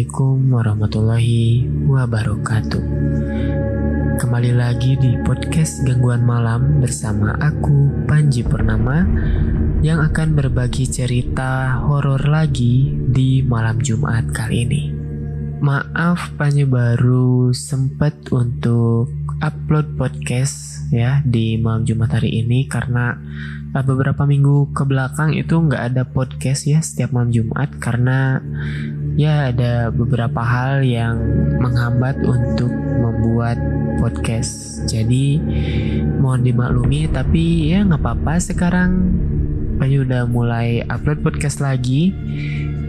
Assalamualaikum warahmatullahi wabarakatuh. Kembali lagi di podcast Gangguan Malam bersama aku Panji Purnama yang akan berbagi cerita horor lagi di malam Jumat kali ini. Maaf Panji baru sempat untuk upload podcast ya di malam Jumat hari ini karena uh, beberapa minggu ke belakang itu nggak ada podcast ya setiap malam Jumat karena ya ada beberapa hal yang menghambat untuk membuat podcast. Jadi mohon dimaklumi tapi ya nggak apa-apa sekarang Banyu udah mulai upload podcast lagi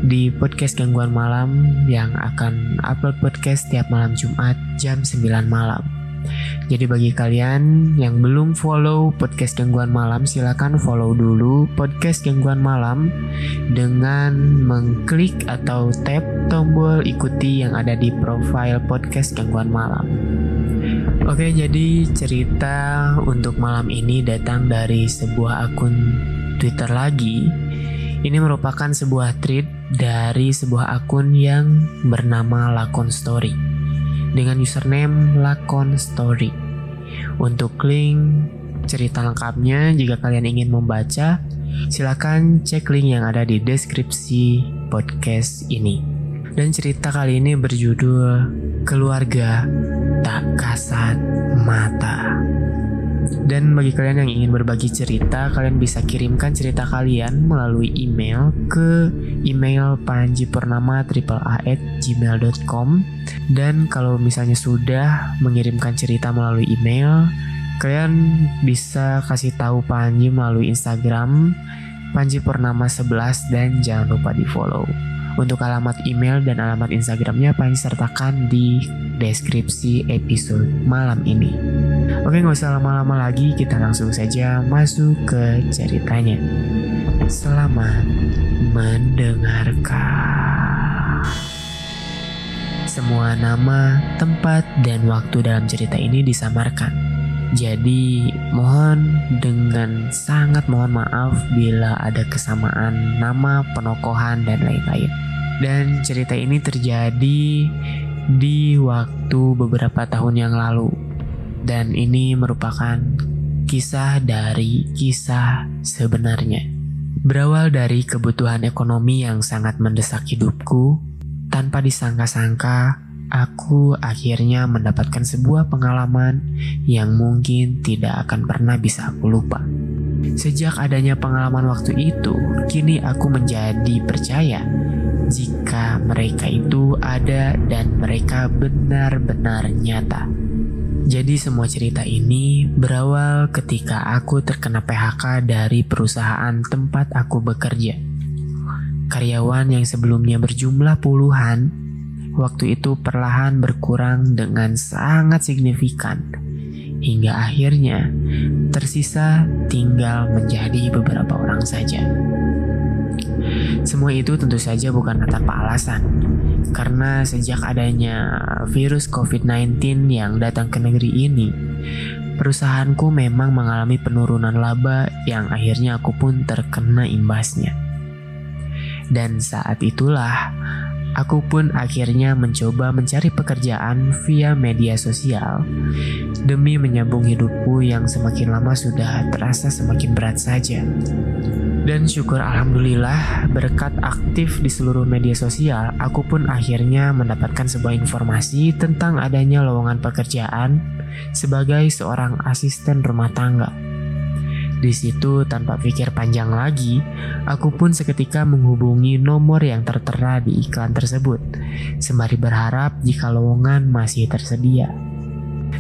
di podcast gangguan malam yang akan upload podcast setiap malam Jumat jam 9 malam. Jadi bagi kalian yang belum follow podcast Gangguan Malam, silakan follow dulu podcast Gangguan Malam dengan mengklik atau tap tombol ikuti yang ada di profile podcast Gangguan Malam. Oke, jadi cerita untuk malam ini datang dari sebuah akun Twitter lagi. Ini merupakan sebuah tweet dari sebuah akun yang bernama Lakon Story dengan username Lakon Story. Untuk link cerita lengkapnya jika kalian ingin membaca, silakan cek link yang ada di deskripsi podcast ini. Dan cerita kali ini berjudul Keluarga Tak Kasat Mata. Dan bagi kalian yang ingin berbagi cerita, kalian bisa kirimkan cerita kalian melalui email ke email panjipurnama gmail.com dan kalau misalnya sudah mengirimkan cerita melalui email, kalian bisa kasih tahu Panji melalui Instagram Panji Purnama 11 dan jangan lupa di follow. Untuk alamat email dan alamat Instagramnya Panji sertakan di deskripsi episode malam ini. Oke nggak usah lama-lama lagi kita langsung saja masuk ke ceritanya. Selamat mendengarkan. Semua nama, tempat, dan waktu dalam cerita ini disamarkan. Jadi mohon dengan sangat mohon maaf bila ada kesamaan nama, penokohan, dan lain-lain. Dan cerita ini terjadi di waktu beberapa tahun yang lalu. Dan ini merupakan kisah dari kisah sebenarnya. Berawal dari kebutuhan ekonomi yang sangat mendesak hidupku, tanpa disangka-sangka, aku akhirnya mendapatkan sebuah pengalaman yang mungkin tidak akan pernah bisa aku lupa. Sejak adanya pengalaman waktu itu, kini aku menjadi percaya jika mereka itu ada dan mereka benar-benar nyata. Jadi semua cerita ini berawal ketika aku terkena PHK dari perusahaan tempat aku bekerja. Karyawan yang sebelumnya berjumlah puluhan, waktu itu perlahan berkurang dengan sangat signifikan. Hingga akhirnya tersisa tinggal menjadi beberapa orang saja. Semua itu tentu saja bukan tanpa alasan. Karena sejak adanya virus COVID-19 yang datang ke negeri ini, perusahaanku memang mengalami penurunan laba yang akhirnya aku pun terkena imbasnya. Dan saat itulah aku pun akhirnya mencoba mencari pekerjaan via media sosial demi menyambung hidupku yang semakin lama sudah terasa semakin berat saja. Dan syukur alhamdulillah berkat aktif di seluruh media sosial, aku pun akhirnya mendapatkan sebuah informasi tentang adanya lowongan pekerjaan sebagai seorang asisten rumah tangga. Di situ tanpa pikir panjang lagi, aku pun seketika menghubungi nomor yang tertera di iklan tersebut, sembari berharap jika lowongan masih tersedia.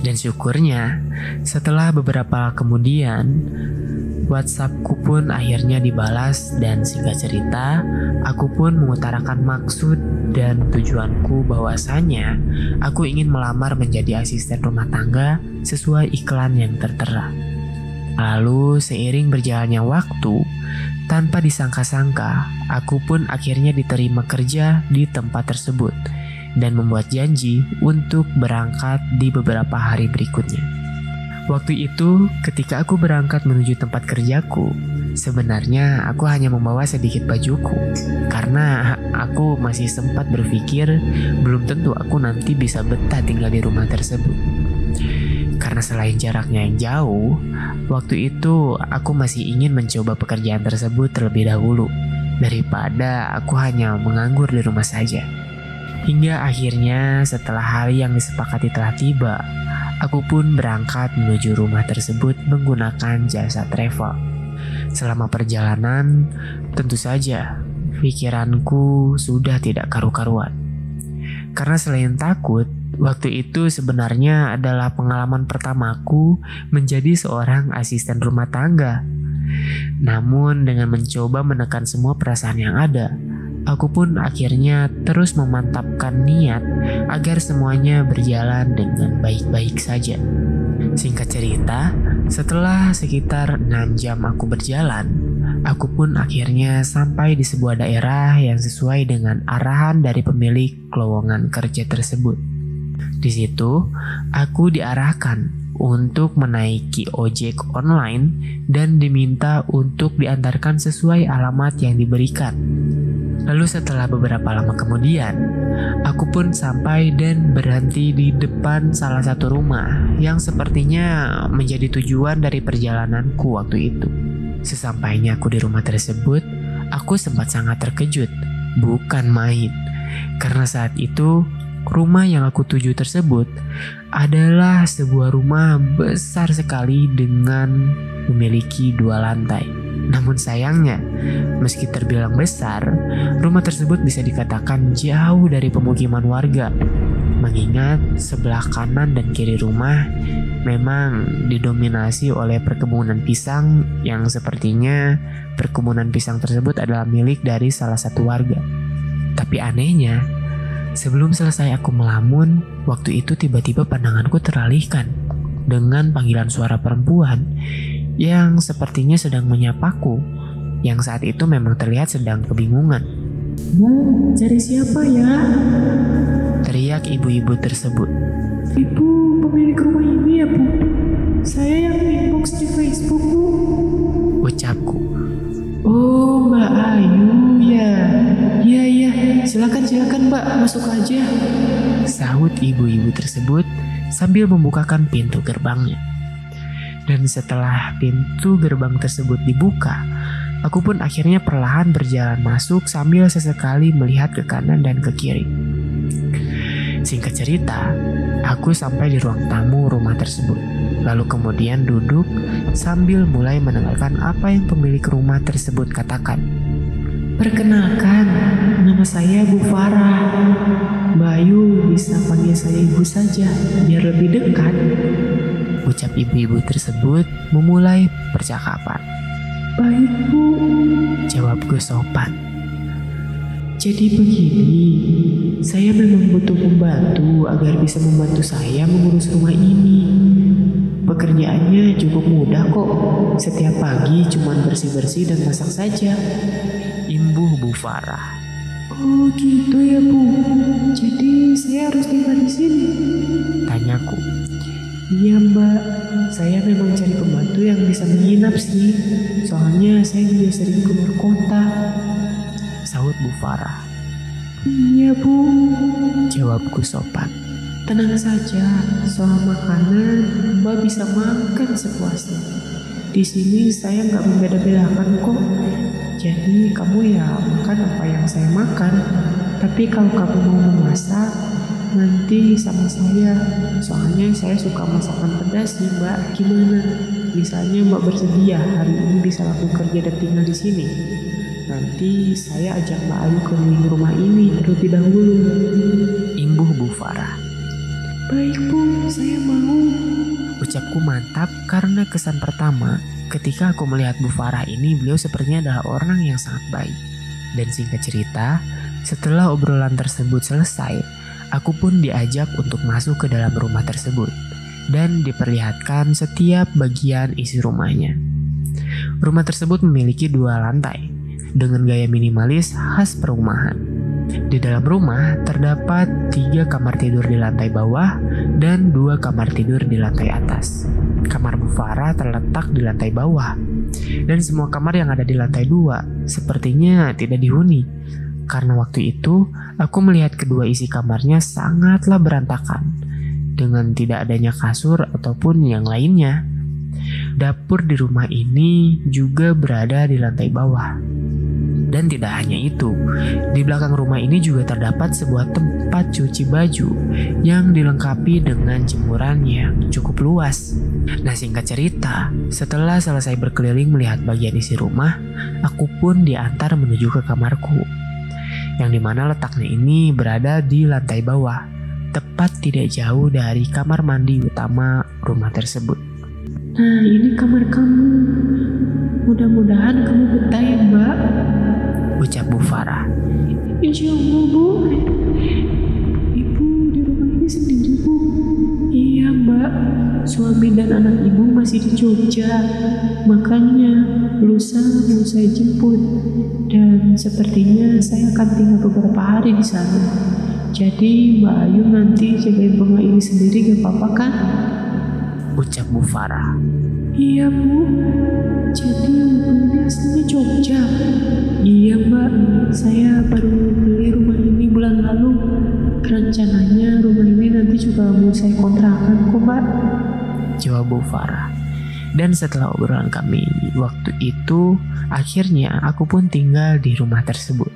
Dan syukurnya, setelah beberapa kemudian, WhatsAppku pun akhirnya dibalas dan singkat cerita, aku pun mengutarakan maksud dan tujuanku bahwasanya aku ingin melamar menjadi asisten rumah tangga sesuai iklan yang tertera. Lalu seiring berjalannya waktu, tanpa disangka-sangka, aku pun akhirnya diterima kerja di tempat tersebut dan membuat janji untuk berangkat di beberapa hari berikutnya. Waktu itu, ketika aku berangkat menuju tempat kerjaku, sebenarnya aku hanya membawa sedikit bajuku karena aku masih sempat berpikir belum tentu aku nanti bisa betah tinggal di rumah tersebut. Karena selain jaraknya yang jauh, waktu itu aku masih ingin mencoba pekerjaan tersebut terlebih dahulu daripada aku hanya menganggur di rumah saja. Hingga akhirnya setelah hari yang disepakati telah tiba, aku pun berangkat menuju rumah tersebut menggunakan jasa travel. Selama perjalanan, tentu saja pikiranku sudah tidak karu-karuan. Karena selain takut, waktu itu sebenarnya adalah pengalaman pertamaku menjadi seorang asisten rumah tangga. Namun dengan mencoba menekan semua perasaan yang ada, aku pun akhirnya terus memantapkan niat agar semuanya berjalan dengan baik-baik saja. Singkat cerita, setelah sekitar 6 jam aku berjalan, aku pun akhirnya sampai di sebuah daerah yang sesuai dengan arahan dari pemilik lowongan kerja tersebut. Di situ, aku diarahkan untuk menaiki ojek online dan diminta untuk diantarkan sesuai alamat yang diberikan. Lalu setelah beberapa lama kemudian, aku pun sampai dan berhenti di depan salah satu rumah yang sepertinya menjadi tujuan dari perjalananku waktu itu. Sesampainya aku di rumah tersebut, aku sempat sangat terkejut, bukan main. Karena saat itu Rumah yang aku tuju tersebut adalah sebuah rumah besar sekali dengan memiliki dua lantai. Namun sayangnya, meski terbilang besar, rumah tersebut bisa dikatakan jauh dari pemukiman warga. Mengingat sebelah kanan dan kiri rumah memang didominasi oleh perkebunan pisang yang sepertinya perkebunan pisang tersebut adalah milik dari salah satu warga. Tapi anehnya, Sebelum selesai aku melamun, waktu itu tiba-tiba pandanganku teralihkan dengan panggilan suara perempuan yang sepertinya sedang menyapaku, yang saat itu memang terlihat sedang kebingungan. Mbak, cari siapa ya? Teriak ibu-ibu tersebut. Ibu pemilik rumah ini ya, Bu? Saya yang inbox di Facebook, Bu. Ucapku. Oh, Silakan, silakan Mbak, masuk aja. Sahut ibu-ibu tersebut sambil membukakan pintu gerbangnya. Dan setelah pintu gerbang tersebut dibuka, aku pun akhirnya perlahan berjalan masuk sambil sesekali melihat ke kanan dan ke kiri. Singkat cerita, aku sampai di ruang tamu rumah tersebut. Lalu kemudian duduk sambil mulai mendengarkan apa yang pemilik rumah tersebut katakan. Perkenalkan, nama saya Bu Farah. Bayu bisa panggil saya ibu saja, biar lebih dekat. Ucap ibu-ibu tersebut memulai percakapan. Baik Bu, Jawabku sopan. jadi begini. Saya memang butuh pembantu agar bisa membantu saya mengurus rumah ini. Pekerjaannya cukup mudah kok. Setiap pagi cuma bersih-bersih dan masak saja. Imbuh Bu Farah. Oh gitu ya Bu. Jadi saya harus tinggal di sini. Tanyaku. Iya mbak, saya memang cari pembantu yang bisa menginap sih. Soalnya saya juga sering keluar kota. Sahut Bu Farah. Iya bu, Jawabku sopan. Tenang saja. Soal makanan, mbak bisa makan sepuasnya. Di sini saya nggak membeda-bedakan kok. Jadi kamu ya makan apa yang saya makan. Tapi kalau kamu mau memasak, nanti sama saya. Soalnya saya suka masakan pedas nih mbak. Gimana? Misalnya mbak bersedia hari ini bisa langsung kerja dan tinggal di sini. Nanti saya ajak Mbak Ayu keliling rumah ini terlebih dahulu. Imbuh Bu Farah. Baik Bu, saya mau. Ucapku mantap karena kesan pertama ketika aku melihat Bu Farah ini beliau sepertinya adalah orang yang sangat baik. Dan singkat cerita, setelah obrolan tersebut selesai, aku pun diajak untuk masuk ke dalam rumah tersebut dan diperlihatkan setiap bagian isi rumahnya. Rumah tersebut memiliki dua lantai dengan gaya minimalis khas perumahan. Di dalam rumah terdapat tiga kamar tidur di lantai bawah dan dua kamar tidur di lantai atas. kamar Bu Farah terletak di lantai bawah. Dan semua kamar yang ada di lantai dua sepertinya tidak dihuni. Karena waktu itu aku melihat kedua isi kamarnya sangatlah berantakan. Dengan tidak adanya kasur ataupun yang lainnya. Dapur di rumah ini juga berada di lantai bawah. Dan tidak hanya itu, di belakang rumah ini juga terdapat sebuah tempat cuci baju yang dilengkapi dengan jemuran yang cukup luas. Nah singkat cerita, setelah selesai berkeliling melihat bagian isi rumah, aku pun diantar menuju ke kamarku. Yang di mana letaknya ini berada di lantai bawah, tepat tidak jauh dari kamar mandi utama rumah tersebut. Nah ini kamar kamu. Mudah-mudahan kamu betah ya mbak ucap Bu Farah. Insya Allah Bu, Ibu di rumah ini sendiri Bu. Iya Mbak, suami dan anak Ibu masih di Jogja. Makanya lusa mau saya jemput. Dan sepertinya saya akan tinggal beberapa hari di sana. Jadi Mbak Ayu nanti jagain rumah ini sendiri gak apa-apa kan? Ucap Bu Farah. Iya Bu, jadi ibu aslinya Jogja. Iya mbak, saya baru beli rumah ini bulan lalu. Rencananya rumah ini nanti juga mau saya kontrakan kok mbak. Jawab Bu Farah. Dan setelah obrolan kami waktu itu, akhirnya aku pun tinggal di rumah tersebut.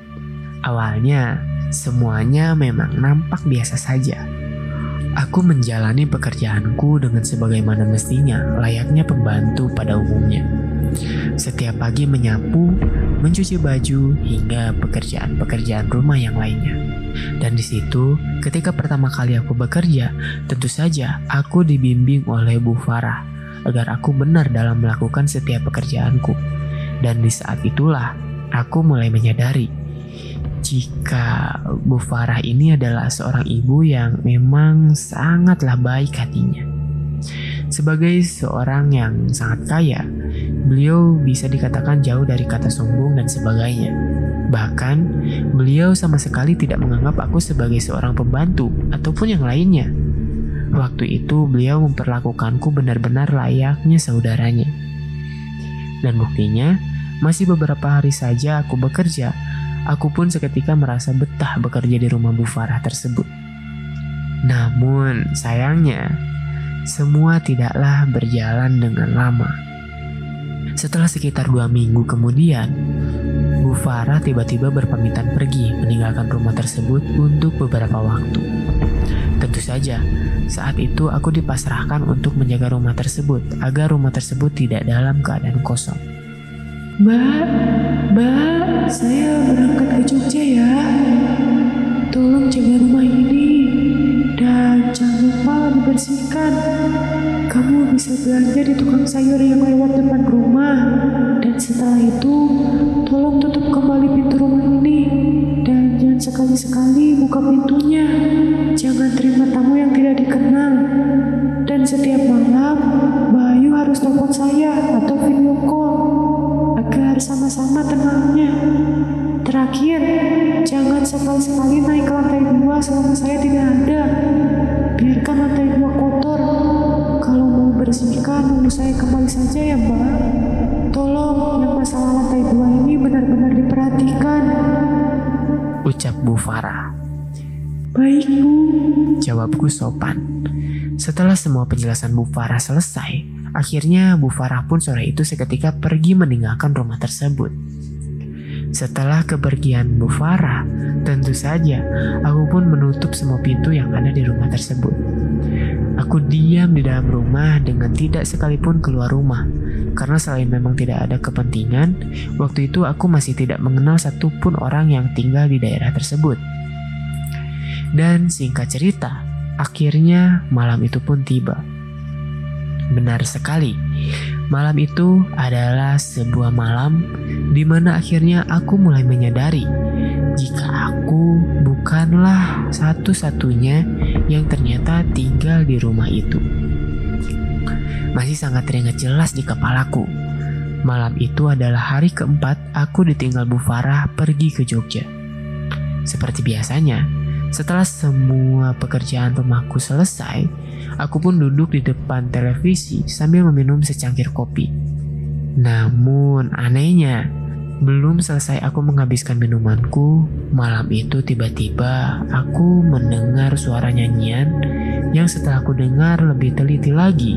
Awalnya, semuanya memang nampak biasa saja. Aku menjalani pekerjaanku dengan sebagaimana mestinya, layaknya pembantu pada umumnya. Setiap pagi menyapu, mencuci baju, hingga pekerjaan-pekerjaan rumah yang lainnya. Dan di situ, ketika pertama kali aku bekerja, tentu saja aku dibimbing oleh Bu Farah agar aku benar dalam melakukan setiap pekerjaanku. Dan di saat itulah, aku mulai menyadari jika Bu Farah ini adalah seorang ibu yang memang sangatlah baik hatinya. Sebagai seorang yang sangat kaya, beliau bisa dikatakan jauh dari kata sombong dan sebagainya. Bahkan, beliau sama sekali tidak menganggap aku sebagai seorang pembantu ataupun yang lainnya. Waktu itu beliau memperlakukanku benar-benar layaknya saudaranya. Dan buktinya, masih beberapa hari saja aku bekerja, aku pun seketika merasa betah bekerja di rumah Bu Farah tersebut. Namun, sayangnya, semua tidaklah berjalan dengan lama. Setelah sekitar dua minggu kemudian, Bu Farah tiba-tiba berpamitan pergi meninggalkan rumah tersebut untuk beberapa waktu. Tentu saja, saat itu aku dipasrahkan untuk menjaga rumah tersebut agar rumah tersebut tidak dalam keadaan kosong. Mbak, Mbak, saya berangkat ke Jogja ya. Tolong jaga rumah ini dan jangan lupa dibersihkan. Kamu bisa belanja di tukang sayur yang lewat depan rumah. Dan setelah itu, tolong tutup kembali pintu rumah ini. Dan jangan sekali-sekali buka pintunya. Jangan terima tamu yang tidak dikenal. Dan setiap malam, Bayu harus telepon saya atau video call sama-sama tenangnya. Terakhir, jangan sekali-sekali naik ke lantai dua selama saya tidak ada. Biarkan lantai dua kotor. Kalau mau bersihkan, nunggu saya kembali saja ya, Mbak. Tolong, yang masalah lantai dua ini benar-benar diperhatikan. Ucap Bu Farah. Baik, Bu. Jawabku sopan. Setelah semua penjelasan Bu Farah selesai, akhirnya Bu Farah pun sore itu seketika pergi meninggalkan rumah tersebut. Setelah kepergian Bu Farah, tentu saja aku pun menutup semua pintu yang ada di rumah tersebut. Aku diam di dalam rumah dengan tidak sekalipun keluar rumah. Karena selain memang tidak ada kepentingan, waktu itu aku masih tidak mengenal satupun orang yang tinggal di daerah tersebut. Dan singkat cerita, akhirnya malam itu pun tiba. Benar sekali, malam itu adalah sebuah malam di mana akhirnya aku mulai menyadari jika aku bukanlah satu-satunya yang ternyata tinggal di rumah itu. Masih sangat teringat jelas di kepalaku. Malam itu adalah hari keempat aku ditinggal Bu Farah pergi ke Jogja. Seperti biasanya, Setelah semua pekerjaan rumahku selesai, aku pun duduk di depan televisi sambil meminum secangkir kopi. Namun anehnya, belum selesai aku menghabiskan minumanku, malam itu tiba-tiba aku mendengar suara nyanyian yang setelah aku dengar lebih teliti lagi.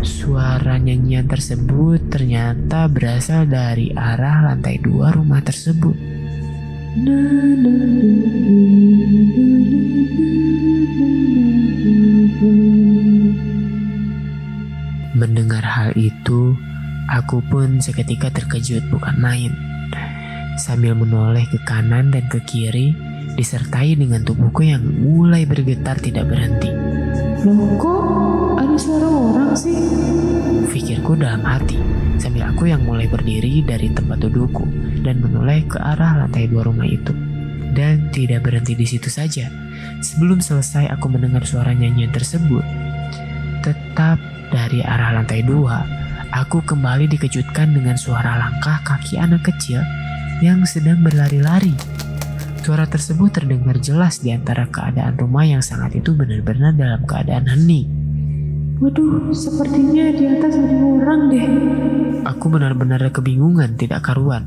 Suara nyanyian tersebut ternyata berasal dari arah lantai dua rumah tersebut. Mendengar hal itu, aku pun seketika terkejut bukan main. Sambil menoleh ke kanan dan ke kiri, disertai dengan tubuhku yang mulai bergetar tidak berhenti. Loh kok ada suara orang sih? Pikirku dalam hati, sambil aku yang mulai berdiri dari tempat dudukku dan menoleh ke arah lantai dua rumah itu. Dan tidak berhenti di situ saja. Sebelum selesai aku mendengar suara nyanyian tersebut. Tetap dari arah lantai dua, aku kembali dikejutkan dengan suara langkah kaki anak kecil yang sedang berlari-lari. Suara tersebut terdengar jelas di antara keadaan rumah yang sangat itu benar-benar dalam keadaan hening. Waduh, sepertinya di atas ada orang deh. Aku benar-benar kebingungan tidak karuan.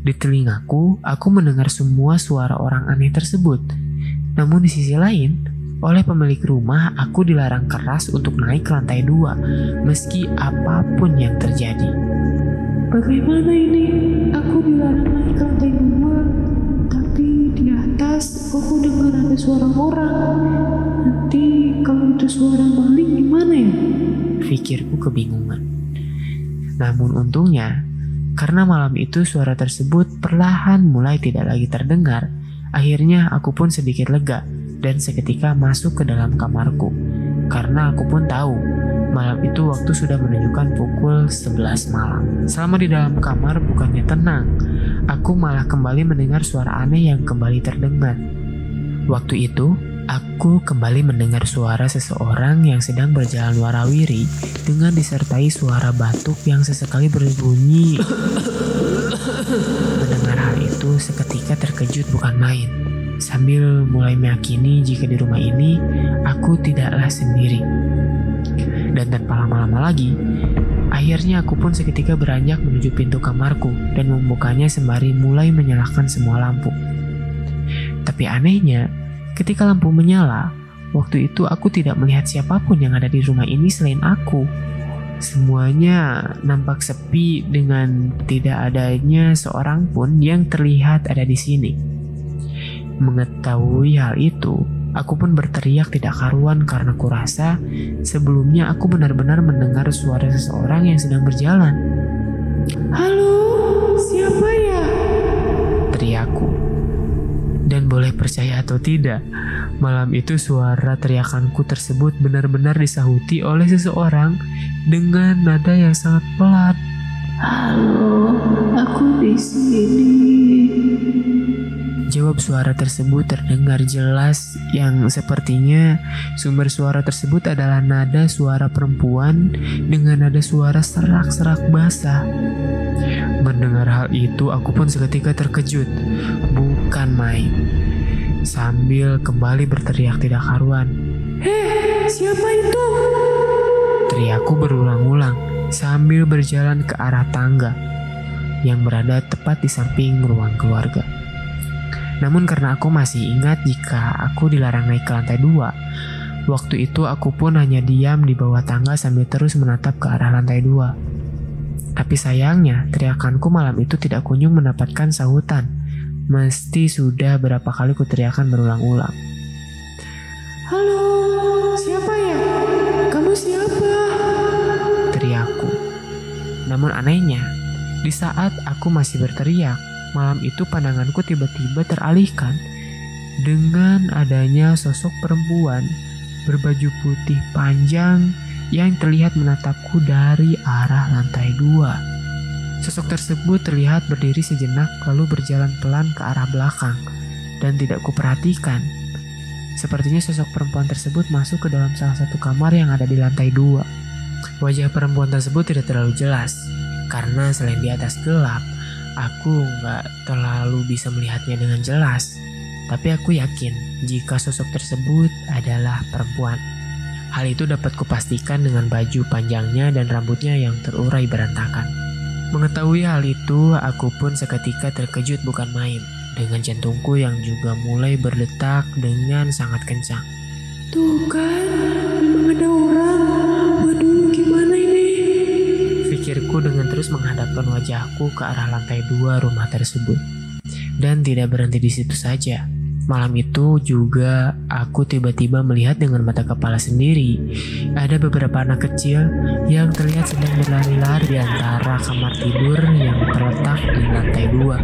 Di telingaku, aku mendengar semua suara orang aneh tersebut. Namun di sisi lain, oleh pemilik rumah, aku dilarang keras untuk naik ke lantai dua, meski apa pun yang terjadi. Bagaimana ini? Aku dilarang naik ke lantai dua, tapi di atas aku dengar ada suara orang. Nanti kalau itu suara maling gimana ya? Pikirku kebingungan. Namun untungnya, karena malam itu suara tersebut perlahan mulai tidak lagi terdengar, akhirnya aku pun sedikit lega dan seketika masuk ke dalam kamarku. Karena aku pun tahu malam itu waktu sudah menunjukkan pukul 11 malam. Selama di dalam kamar bukannya tenang, aku malah kembali mendengar suara aneh yang kembali terdengar. Waktu itu, Aku kembali mendengar suara seseorang yang sedang berjalan warawiri dengan disertai suara batuk yang sesekali berbunyi. Mendengar hal itu seketika terkejut bukan main. Sambil mulai meyakini jika di rumah ini aku tidaklah sendiri. Dan tanpa lama-lama lagi, akhirnya aku pun seketika beranjak menuju pintu kamarku dan membukanya sembari mulai menyalakan semua lampu. Tapi anehnya, Ketika lampu menyala, waktu itu aku tidak melihat siapa pun yang ada di rumah ini selain aku. Semuanya nampak sepi dengan tidak adanya seorang pun yang terlihat ada di sini. Mengetahui hal itu, aku pun berteriak tidak karuan karena kurasa sebelumnya aku benar-benar mendengar suara seseorang yang sedang berjalan. Halo, siapa ya? Teriakku. Dan boleh percaya atau tidak, malam itu suara teriakanku tersebut benar-benar disahuti oleh seseorang dengan nada yang sangat pelan. Halo, aku di sini. Jawab suara tersebut terdengar jelas yang sepertinya sumber suara tersebut adalah nada suara perempuan dengan nada suara serak-serak basah. Mendengar hal itu aku pun seketika terkejut, bukan main. Sambil kembali berteriak tidak karuan. Hei, siapa itu? Teriakku berulang-ulang sambil berjalan ke arah tangga yang berada tepat di samping ruang keluarga. Namun karena aku masih ingat jika aku dilarang naik ke lantai dua, waktu itu aku pun hanya diam di bawah tangga sambil terus menatap ke arah lantai dua. Tapi sayangnya, teriakanku malam itu tidak kunjung mendapatkan sahutan. Mesti sudah berapa kali ku teriakan berulang-ulang. Halo, siapa ya? Kamu siapa? Teriakku. Namun anehnya, di saat aku masih berteriak, Malam itu pandanganku tiba-tiba teralihkan dengan adanya sosok perempuan berbaju putih panjang yang terlihat menatapku dari arah lantai dua. Sosok tersebut terlihat berdiri sejenak lalu berjalan pelan ke arah belakang dan tidak kuperhatikan. Sepertinya sosok perempuan tersebut masuk ke dalam salah satu kamar yang ada di lantai dua. Wajah perempuan tersebut tidak terlalu jelas karena selain di atas gelap, aku nggak terlalu bisa melihatnya dengan jelas. Tapi aku yakin jika sosok tersebut adalah perempuan. Hal itu dapat kupastikan dengan baju panjangnya dan rambutnya yang terurai berantakan. Mengetahui hal itu, aku pun seketika terkejut bukan main dengan jantungku yang juga mulai berdetak dengan sangat kencang. Tuh kan, terus menghadapkan wajahku ke arah lantai dua rumah tersebut. Dan tidak berhenti di situ saja. Malam itu juga aku tiba-tiba melihat dengan mata kepala sendiri ada beberapa anak kecil yang terlihat sedang berlari-lari di antara kamar tidur yang terletak di lantai dua.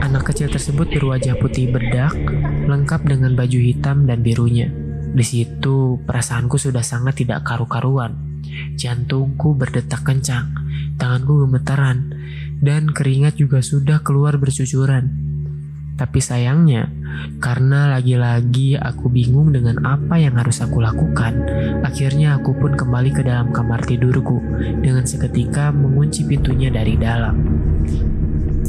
Anak kecil tersebut berwajah putih bedak, lengkap dengan baju hitam dan birunya. Di situ perasaanku sudah sangat tidak karu-karuan. Jantungku berdetak kencang, tanganku gemetaran, dan keringat juga sudah keluar bercucuran. Tapi sayangnya, karena lagi-lagi aku bingung dengan apa yang harus aku lakukan, akhirnya aku pun kembali ke dalam kamar tidurku dengan seketika mengunci pintunya dari dalam.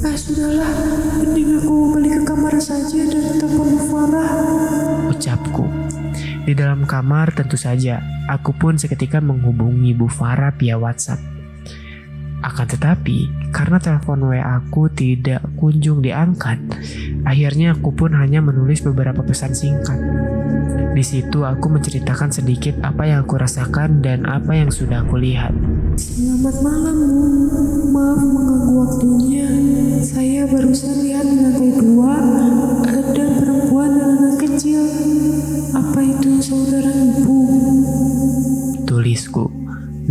Ah sudahlah, mending aku balik ke kamar saja dan telepon Farah. Ucapku. Di dalam kamar tentu saja, aku pun seketika menghubungi Bu Farah via WhatsApp. Akan tetapi, karena telepon WA aku tidak kunjung diangkat, akhirnya aku pun hanya menulis beberapa pesan singkat. Di situ aku menceritakan sedikit apa yang aku rasakan dan apa yang sudah aku lihat. Selamat malam, Bu. Maaf mengganggu waktunya. Saya barusan lihat lantai dua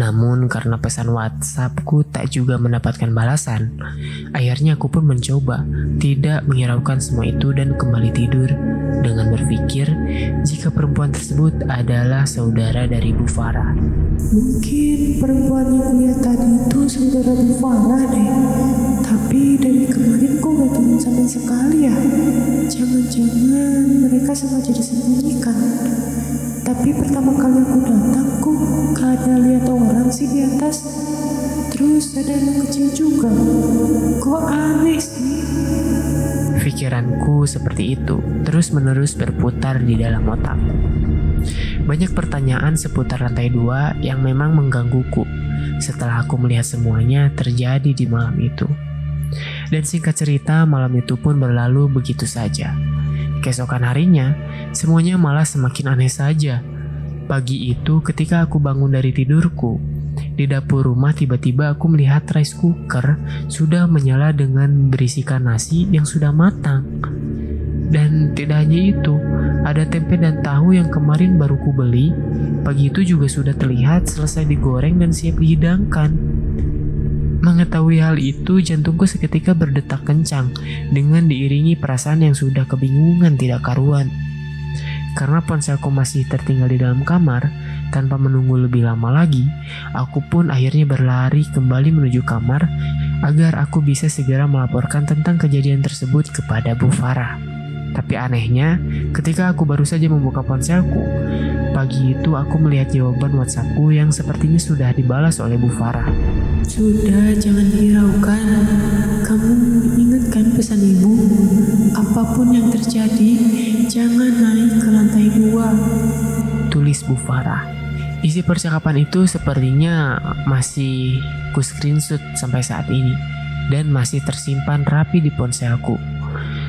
Namun karena pesan WhatsAppku tak juga mendapatkan balasan, akhirnya aku pun mencoba tidak menghiraukan semua itu dan kembali tidur dengan berpikir jika perempuan tersebut adalah saudara dari Bu Farah. Mungkin perempuan yang kulihat tadi itu saudara Bu Farah deh. Tapi dari kemarin kok gak temen sama sekali ya? Jangan-jangan mereka sengaja disembunyikan. Tapi pertama kali aku datang kok gak lihat orang sih di atas. Terus ada anak kecil juga. Kok aneh sih? Pikiranku seperti itu terus-menerus berputar di dalam otakku. Banyak pertanyaan seputar lantai dua yang memang menggangguku setelah aku melihat semuanya terjadi di malam itu. Dan singkat cerita, malam itu pun berlalu begitu saja. Keesokan harinya, semuanya malah semakin aneh saja. Pagi itu ketika aku bangun dari tidurku, di dapur rumah tiba-tiba aku melihat rice cooker sudah menyala dengan berisikan nasi yang sudah matang. Dan tidak hanya itu, ada tempe dan tahu yang kemarin baru kubeli, pagi itu juga sudah terlihat selesai digoreng dan siap dihidangkan. Mengetahui hal itu, jantungku seketika berdetak kencang dengan diiringi perasaan yang sudah kebingungan tidak karuan. Karena ponselku masih tertinggal di dalam kamar, tanpa menunggu lebih lama lagi, aku pun akhirnya berlari kembali menuju kamar agar aku bisa segera melaporkan tentang kejadian tersebut kepada Bu Farah. Tapi anehnya, ketika aku baru saja membuka ponselku, pagi itu aku melihat jawaban WhatsAppku yang sepertinya sudah dibalas oleh Bu Farah. Sudah, jangan dihiraukan. Kamu ingatkan pesan ibu. Apa pun yang terjadi, jangan naik ke lantai dua. Tulis Bu Farah. Isi percakapan itu sepertinya masih ku screenshot sampai saat ini dan masih tersimpan rapi di ponselku.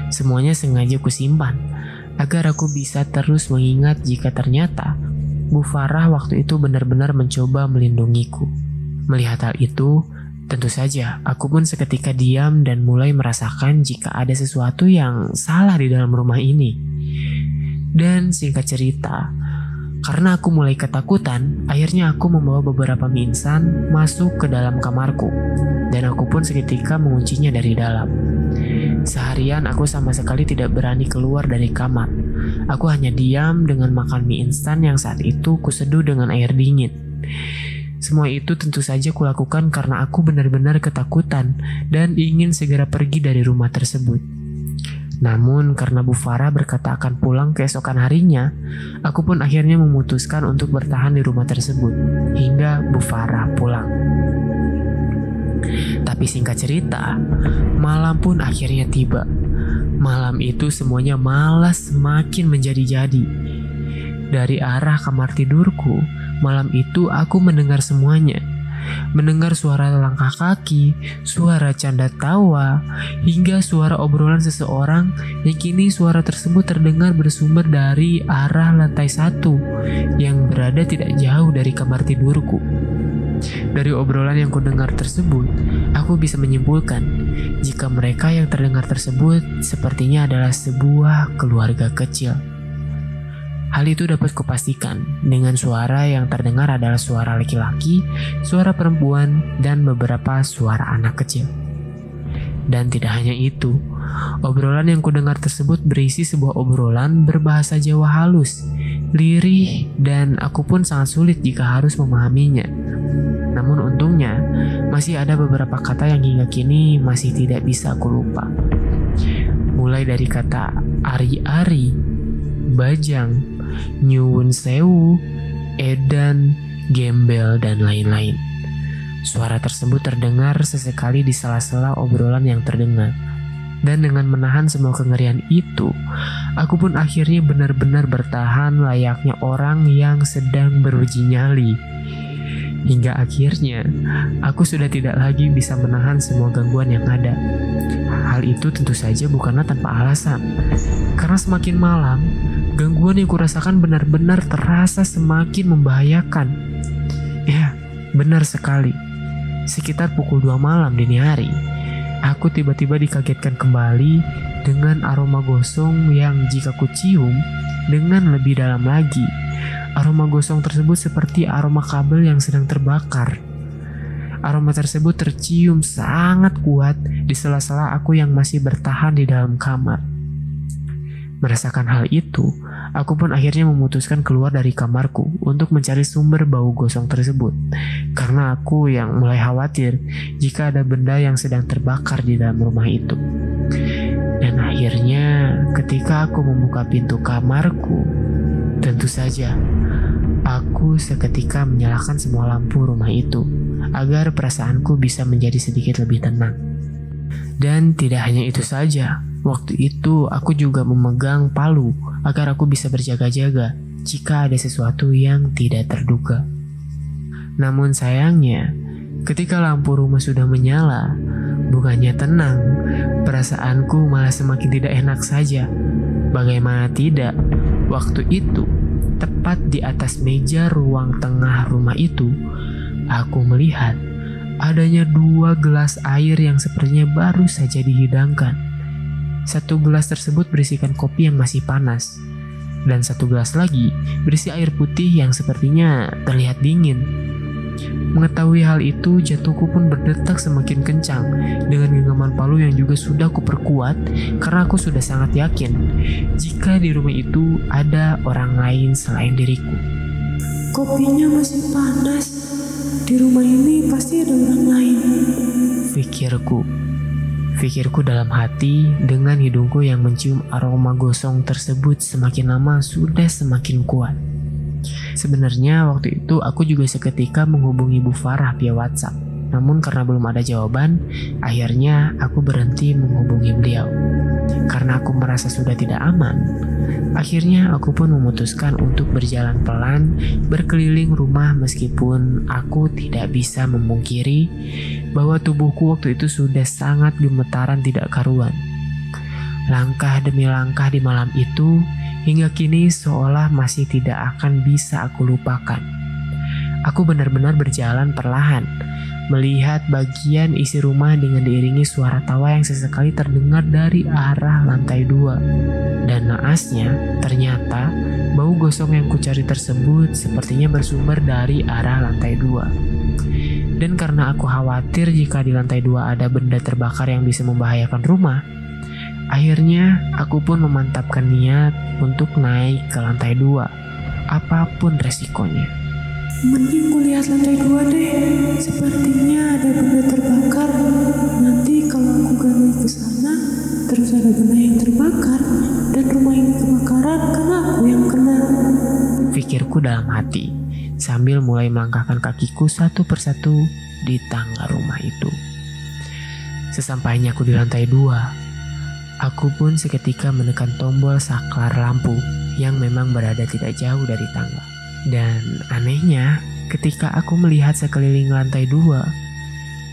Semuanya sengaja kusimpan agar aku bisa terus mengingat jika ternyata Bu Farah waktu itu benar-benar mencoba melindungiku. Melihat hal itu, tentu saja aku pun seketika diam dan mulai merasakan jika ada sesuatu yang salah di dalam rumah ini. Dan singkat cerita, karena aku mulai ketakutan, akhirnya aku membawa beberapa mie instan masuk ke dalam kamarku. Dan aku pun seketika menguncinya dari dalam. Seharian aku sama sekali tidak berani keluar dari kamar. Aku hanya diam dengan makan mie instan yang saat itu kuseduh dengan air dingin. Semua itu tentu saja kulakukan karena aku benar-benar ketakutan dan ingin segera pergi dari rumah tersebut. Namun karena Bu Farah berkata akan pulang keesokan harinya, aku pun akhirnya memutuskan untuk bertahan di rumah tersebut hingga Bu Farah pulang. Tapi singkat cerita, malam pun akhirnya tiba. Malam itu semuanya malas semakin menjadi-jadi. Dari arah kamar tidurku, malam itu aku mendengar semuanya. Mendengar suara langkah kaki, suara canda tawa, hingga suara obrolan seseorang yang kini suara tersebut terdengar bersumber dari arah lantai satu yang berada tidak jauh dari kamar tidurku. Dari obrolan yang kudengar tersebut, aku bisa menyimpulkan jika mereka yang terdengar tersebut sepertinya adalah sebuah keluarga kecil. Hal itu dapat kupastikan dengan suara yang terdengar adalah suara laki-laki, suara perempuan, dan beberapa suara anak kecil. Dan tidak hanya itu, obrolan yang kudengar tersebut berisi sebuah obrolan berbahasa Jawa halus, lirih, dan aku pun sangat sulit jika harus memahaminya. Namun untungnya, masih ada beberapa kata yang hingga kini masih tidak bisa aku lupa. Mulai dari kata ari-ari, bajang, nyuwun sewu, edan, gembel, dan lain-lain. Suara tersebut terdengar sesekali di sela-sela obrolan yang terdengar. Dan dengan menahan semua kengerian itu, aku pun akhirnya benar-benar bertahan layaknya orang yang sedang beruji nyali. Hingga akhirnya, aku sudah tidak lagi bisa menahan semua gangguan yang ada. Hal itu tentu saja bukanlah tanpa alasan. Karena semakin malam, gangguan yang kurasakan benar-benar terasa semakin membahayakan. Ya, benar sekali. Sekitar pukul 2 malam dini hari, aku tiba-tiba dikagetkan kembali dengan aroma gosong yang jika kucium dengan lebih dalam lagi Aroma gosong tersebut seperti aroma kabel yang sedang terbakar. Aroma tersebut tercium sangat kuat di sela-sela aku yang masih bertahan di dalam kamar. Merasakan hal itu, aku pun akhirnya memutuskan keluar dari kamarku untuk mencari sumber bau gosong tersebut. Karena aku yang mulai khawatir jika ada benda yang sedang terbakar di dalam rumah itu. Dan akhirnya, ketika aku membuka pintu kamarku, tentu saja Aku seketika menyalakan semua lampu rumah itu agar perasaanku bisa menjadi sedikit lebih tenang. Dan tidak hanya itu saja, waktu itu aku juga memegang palu agar aku bisa berjaga-jaga jika ada sesuatu yang tidak terduga. Namun sayangnya, ketika lampu rumah sudah menyala, bukannya tenang, perasaanku malah semakin tidak enak saja. Bagaimana tidak, waktu itu Tepat di atas meja ruang tengah rumah itu, aku melihat adanya dua gelas air yang sepertinya baru saja dihidangkan. Satu gelas tersebut berisikan kopi yang masih panas, dan satu gelas lagi berisi air putih yang sepertinya terlihat dingin. Mengetahui hal itu, jatuhku pun berdetak semakin kencang dengan genggaman palu yang juga sudah kuperkuat karena aku sudah sangat yakin jika di rumah itu ada orang lain selain diriku. Kopinya masih panas. Di rumah ini pasti ada orang lain. Pikirku. Pikirku dalam hati dengan hidungku yang mencium aroma gosong tersebut semakin lama sudah semakin kuat. Sebenarnya waktu itu aku juga seketika menghubungi Bu Farah via WhatsApp. Namun karena belum ada jawaban, akhirnya aku berhenti menghubungi beliau. Karena aku merasa sudah tidak aman, akhirnya aku pun memutuskan untuk berjalan pelan berkeliling rumah meskipun aku tidak bisa memungkiri bahwa tubuhku waktu itu sudah sangat gemetaran tidak karuan. Langkah demi langkah di malam itu hingga kini seolah masih tidak akan bisa aku lupakan. Aku benar-benar berjalan perlahan, melihat bagian isi rumah dengan diiringi suara tawa yang sesekali terdengar dari arah lantai dua. Dan naasnya, ternyata bau gosong yang kucari tersebut sepertinya bersumber dari arah lantai dua. Dan karena aku khawatir jika di lantai dua ada benda terbakar yang bisa membahayakan rumah, Akhirnya, aku pun memantapkan niat untuk naik ke lantai dua, apa pun resikonya. Mending gue lihat lantai dua deh. Sepertinya ada benda terbakar. Nanti kalau aku gak naik ke sana, terus ada benda yang terbakar dan rumah ini kebakaran karena aku yang kena. Pikirku dalam hati sambil mulai melangkahkan kakiku satu persatu di tangga rumah itu. Sesampainya aku di lantai dua, Aku pun seketika menekan tombol saklar lampu yang memang berada tidak jauh dari tangga. Dan anehnya, ketika aku melihat sekeliling lantai dua,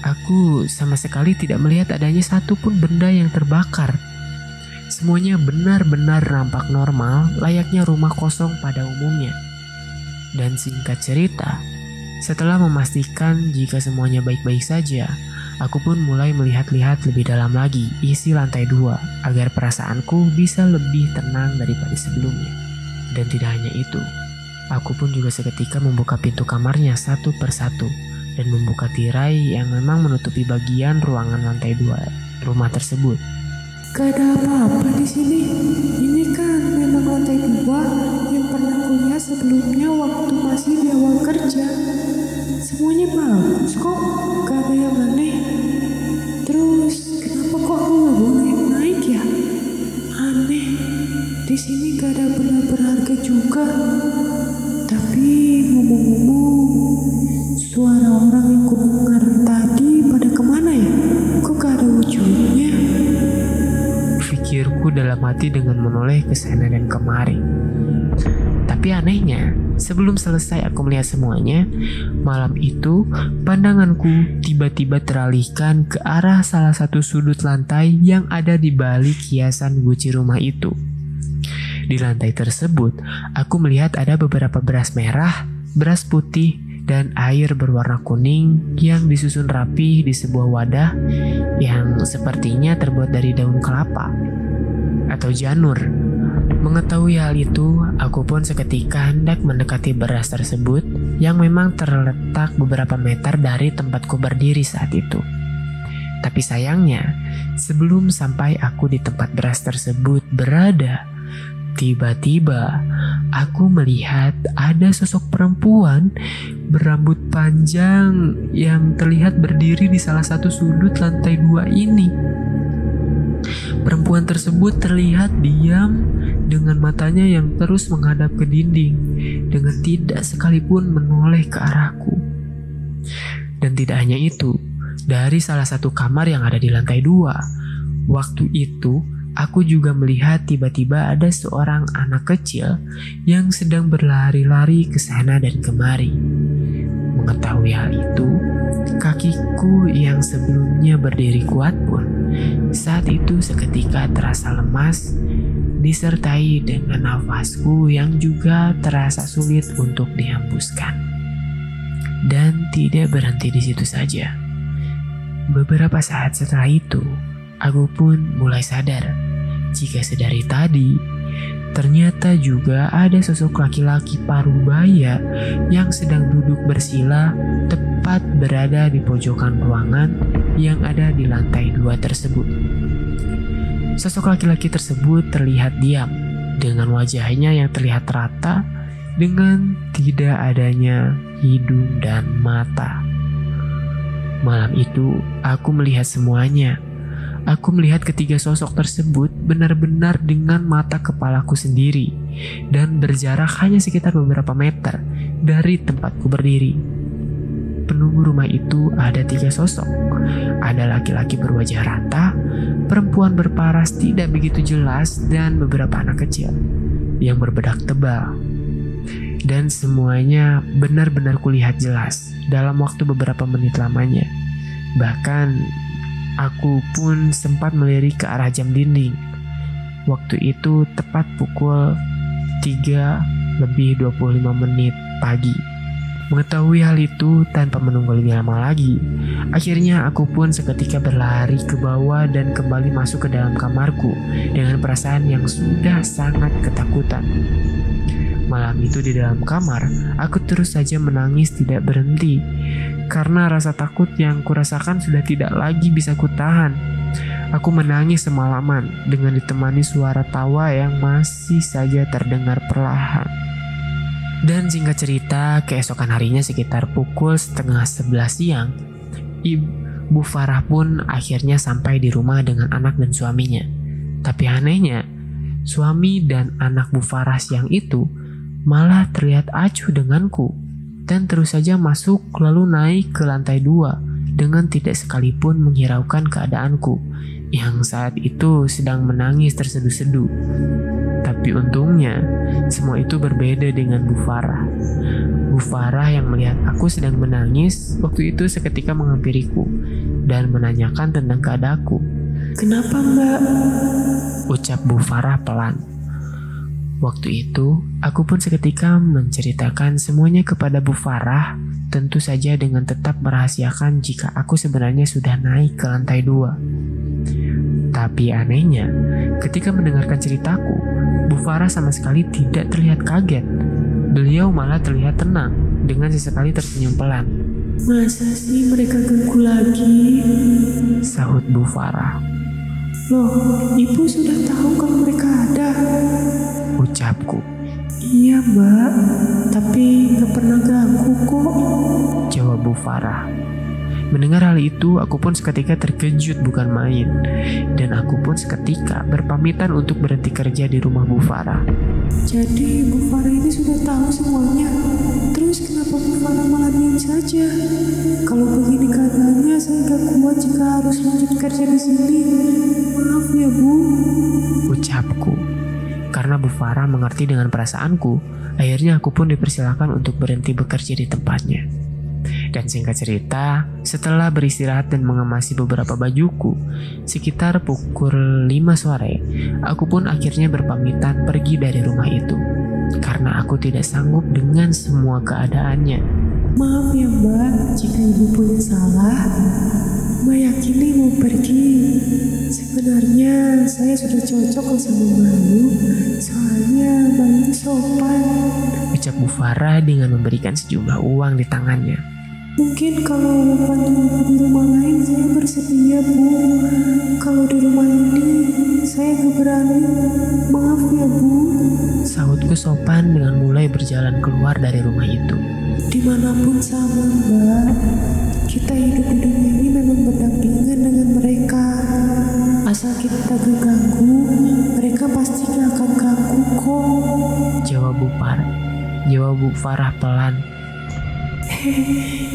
aku sama sekali tidak melihat adanya satupun benda yang terbakar. Semuanya benar-benar nampak normal, layaknya rumah kosong pada umumnya. Dan singkat cerita, setelah memastikan jika semuanya baik-baik saja, Aku pun mulai melihat-lihat lebih dalam lagi isi lantai dua agar perasaanku bisa lebih tenang daripada sebelumnya. Dan tidak hanya itu, aku pun juga seketika membuka pintu kamarnya satu persatu dan membuka tirai yang memang menutupi bagian ruangan lantai dua rumah tersebut. Gak ada apa-apa di sini. Ini kan memang lantai dua yang pernah kuliah sebelumnya waktu masih di awal kerja. Semuanya bagus kok, gak ada yang aneh. Di sini gak ada benda berharga juga. Tapi ngomong-ngomong, suara orang yang kudengar tadi pada ke mana ya? Kok gak ada wujudnya? Pikirku dalam hati dengan menoleh ke sana dan kemari. Tapi anehnya, sebelum selesai aku melihat semuanya, malam itu pandanganku tiba-tiba teralihkan ke arah salah satu sudut lantai yang ada di balik hiasan guci rumah itu. Di lantai tersebut, aku melihat ada beberapa beras merah, beras putih, dan air berwarna kuning yang disusun rapi di sebuah wadah yang sepertinya terbuat dari daun kelapa atau janur. Mengetahui hal itu, aku pun seketika hendak mendekati beras tersebut yang memang terletak beberapa meter dari tempatku berdiri saat itu. Tapi sayangnya, sebelum sampai aku di tempat beras tersebut berada, tiba-tiba aku melihat ada sosok perempuan berambut panjang yang terlihat berdiri di salah satu sudut lantai dua ini. Perempuan tersebut terlihat diam dengan matanya yang terus menghadap ke dinding dengan tidak sekalipun menoleh ke arahku. Dan tidak hanya itu, dari salah satu kamar yang ada di lantai dua, waktu itu aku juga melihat tiba-tiba ada seorang anak kecil yang sedang berlari-lari ke sana dan kemari. Mengetahui hal itu, kakiku yang sebelumnya berdiri kuat pun saat itu seketika terasa lemas disertai dengan nafasku yang juga terasa sulit untuk dihembuskan. Dan tidak berhenti di situ saja. Beberapa saat setelah itu, aku pun mulai sadar jika sedari tadi ternyata juga ada sosok laki-laki paruh baya yang sedang duduk bersila tepat berada di pojokan ruangan yang ada di lantai dua tersebut. Sosok laki-laki tersebut terlihat diam dengan wajahnya yang terlihat rata dengan tidak adanya hidung dan mata. Malam itu aku melihat semuanya. Aku melihat ketiga sosok tersebut benar-benar dengan mata kepalaku sendiri dan berjarak hanya sekitar beberapa meter dari tempatku berdiri penunggu rumah itu ada tiga sosok. Ada laki-laki berwajah rata, perempuan berparas tidak begitu jelas, dan beberapa anak kecil yang berbedak tebal. Dan semuanya benar-benar kulihat jelas dalam waktu beberapa menit lamanya. Bahkan aku pun sempat melirik ke arah jam dinding. Waktu itu tepat pukul 3 lebih 25 menit pagi. Mengetahui hal itu tanpa menunggu lebih lama lagi, akhirnya aku pun seketika berlari ke bawah dan kembali masuk ke dalam kamarku dengan perasaan yang sudah sangat ketakutan. Malam itu di dalam kamar, aku terus saja menangis tidak berhenti karena rasa takut yang kurasakan sudah tidak lagi bisa kutahan. Aku menangis semalaman dengan ditemani suara tawa yang masih saja terdengar perlahan. Dan singkat cerita, keesokan harinya sekitar pukul setengah sebelas siang, Ibu Farah pun akhirnya sampai di rumah dengan anak dan suaminya. Tapi anehnya, suami dan anak Bu Farah siang itu malah terlihat acuh denganku dan terus saja masuk lalu naik ke lantai dua dengan tidak sekalipun menghiraukan keadaanku yang saat itu sedang menangis terseduh-seduh. Tapi untungnya, semua itu berbeda dengan Bu Farah. Bu Farah yang melihat aku sedang menangis waktu itu seketika menghampiriku dan menanyakan tentang keadaanku. Kenapa mbak? Ucap Bu Farah pelan. Waktu itu, aku pun seketika menceritakan semuanya kepada Bu Farah, tentu saja dengan tetap merahasiakan jika aku sebenarnya sudah naik ke lantai dua. Tapi anehnya, ketika mendengarkan ceritaku, Bu Farah sama sekali tidak terlihat kaget. Beliau malah terlihat tenang dengan sesekali tersenyum pelan. Masa sih mereka ganggu lagi? Sahut Bu Farah. Loh, ibu sudah tahu kalau mereka ada. Ucapku. Iya mbak, tapi nggak pernah ganggu kok. Jawab Bu Farah. Mendengar hal itu, aku pun seketika terkejut bukan main. Dan aku pun seketika berpamitan untuk berhenti kerja di rumah Bu Farah. Jadi Bu Farah ini sudah tahu semuanya. Terus kenapa Bu Farah malah diam saja? Kalau begini keadaannya, saya nggak kuat jika harus lanjut kerja di sini. Maaf ya Bu. Ucapku. Karena Bu Farah mengerti dengan perasaanku, akhirnya aku pun dipersilakan untuk berhenti bekerja di tempatnya. Dan singkat cerita, setelah beristirahat dan mengemasi beberapa bajuku, sekitar pukul 5 sore, aku pun akhirnya berpamitan pergi dari rumah itu. Karena aku tidak sanggup dengan semua keadaannya. Maaf ya mbak, jika ibu punya salah, mbak yakin mau pergi. Sebenarnya saya sudah cocok sama Bayu, Ucap Bu Farah dengan memberikan sejumlah uang di tangannya. Mungkin kalau bantu di rumah lain saya bersedia bu. Kalau di rumah ini saya gak berani. Maaf ya bu. Sahutku sopan dengan mulai berjalan keluar dari rumah itu. Di mana pun sama mbak. Kita hidup di dunia ini memang berdampingan dengan mereka. Asal kita gak ganggu, mereka pasti akan ganggu kok. Jawab Bu Farah. Jawab Bu Farah pelan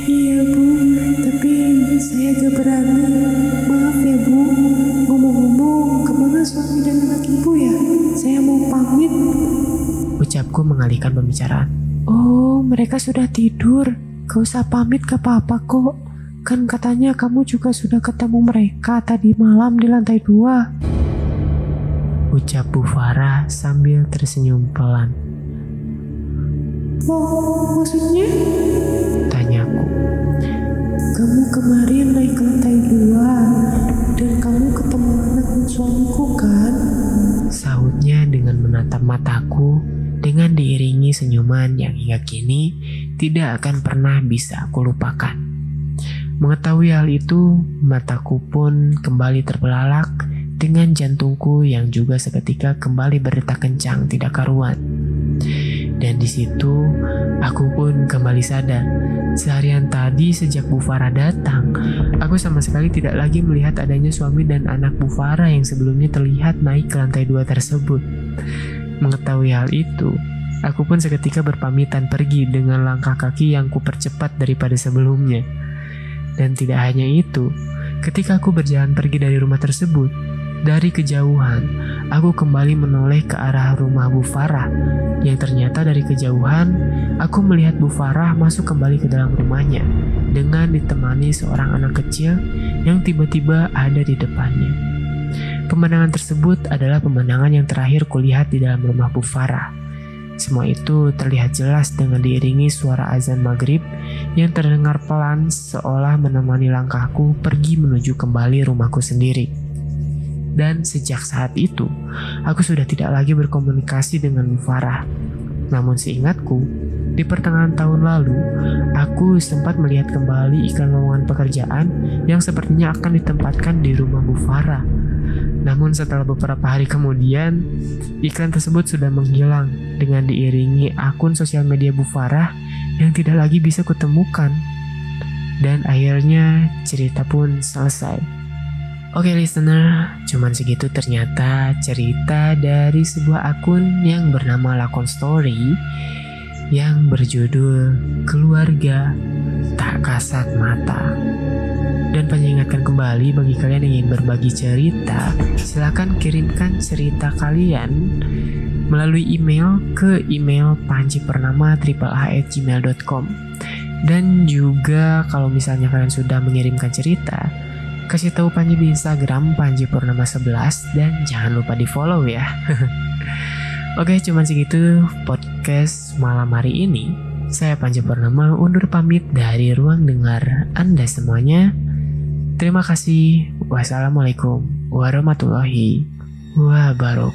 iya bu, tapi saya gak berani. Maaf ya bu, ngomong-ngomong ke mana suami dan anak ibu ya? Saya mau pamit. Ucapku mengalihkan pembicaraan. Oh, mereka sudah tidur. Gak usah pamit ke papa kok. Kan katanya kamu juga sudah ketemu mereka tadi malam di lantai dua. Ucap Bu Farah sambil tersenyum pelan. Oh, maksudnya? Tanyaku. Kamu kemarin naik ke lantai dua dan kamu ketemu anak suamiku kan? Sahutnya dengan menatap mataku dengan diiringi senyuman yang hingga kini tidak akan pernah bisa aku lupakan. Mengetahui hal itu, mataku pun kembali terbelalak dengan jantungku yang juga seketika kembali berdetak kencang tidak karuan. Dan di situ aku pun kembali sadar. Seharian tadi sejak Bu Farah datang, aku sama sekali tidak lagi melihat adanya suami dan anak Bu Farah yang sebelumnya terlihat naik ke lantai dua tersebut. Mengetahui hal itu, aku pun seketika berpamitan pergi dengan langkah kaki yang kupercepat daripada sebelumnya. Dan tidak hanya itu, ketika aku berjalan pergi dari rumah tersebut, dari kejauhan, aku kembali menoleh ke arah rumah Bu Farah, yang ternyata dari kejauhan, aku melihat Bu Farah masuk kembali ke dalam rumahnya, dengan ditemani seorang anak kecil yang tiba-tiba ada di depannya. Pemandangan tersebut adalah pemandangan yang terakhir kulihat di dalam rumah Bu Farah. Semua itu terlihat jelas dengan diiringi suara azan maghrib yang terdengar pelan seolah menemani langkahku pergi menuju kembali rumahku sendiri. Dan sejak saat itu, aku sudah tidak lagi berkomunikasi dengan Farah. Namun seingatku, di pertengahan tahun lalu, aku sempat melihat kembali iklan lowongan pekerjaan yang sepertinya akan ditempatkan di rumah Bu Farah. Namun setelah beberapa hari kemudian, iklan tersebut sudah menghilang dengan diiringi akun sosial media Bu Farah yang tidak lagi bisa kutemukan. Dan akhirnya cerita pun selesai. Oke listener, cuman segitu ternyata cerita dari sebuah akun yang bernama Lakon Story yang berjudul Keluarga Tak Kasat Mata. Dan pengingatkan kembali bagi kalian yang ingin berbagi cerita, silakan kirimkan cerita kalian melalui email ke email pancipernama@gmail.com. Dan juga kalau misalnya kalian sudah mengirimkan cerita, kasih tahu Panji di Instagram Panji Purnama 11 dan jangan lupa di follow ya. Oke, cuman segitu podcast malam hari ini. Saya Panji Purnama undur pamit dari ruang dengar Anda semuanya. Terima kasih. Wassalamualaikum warahmatullahi wabarakatuh.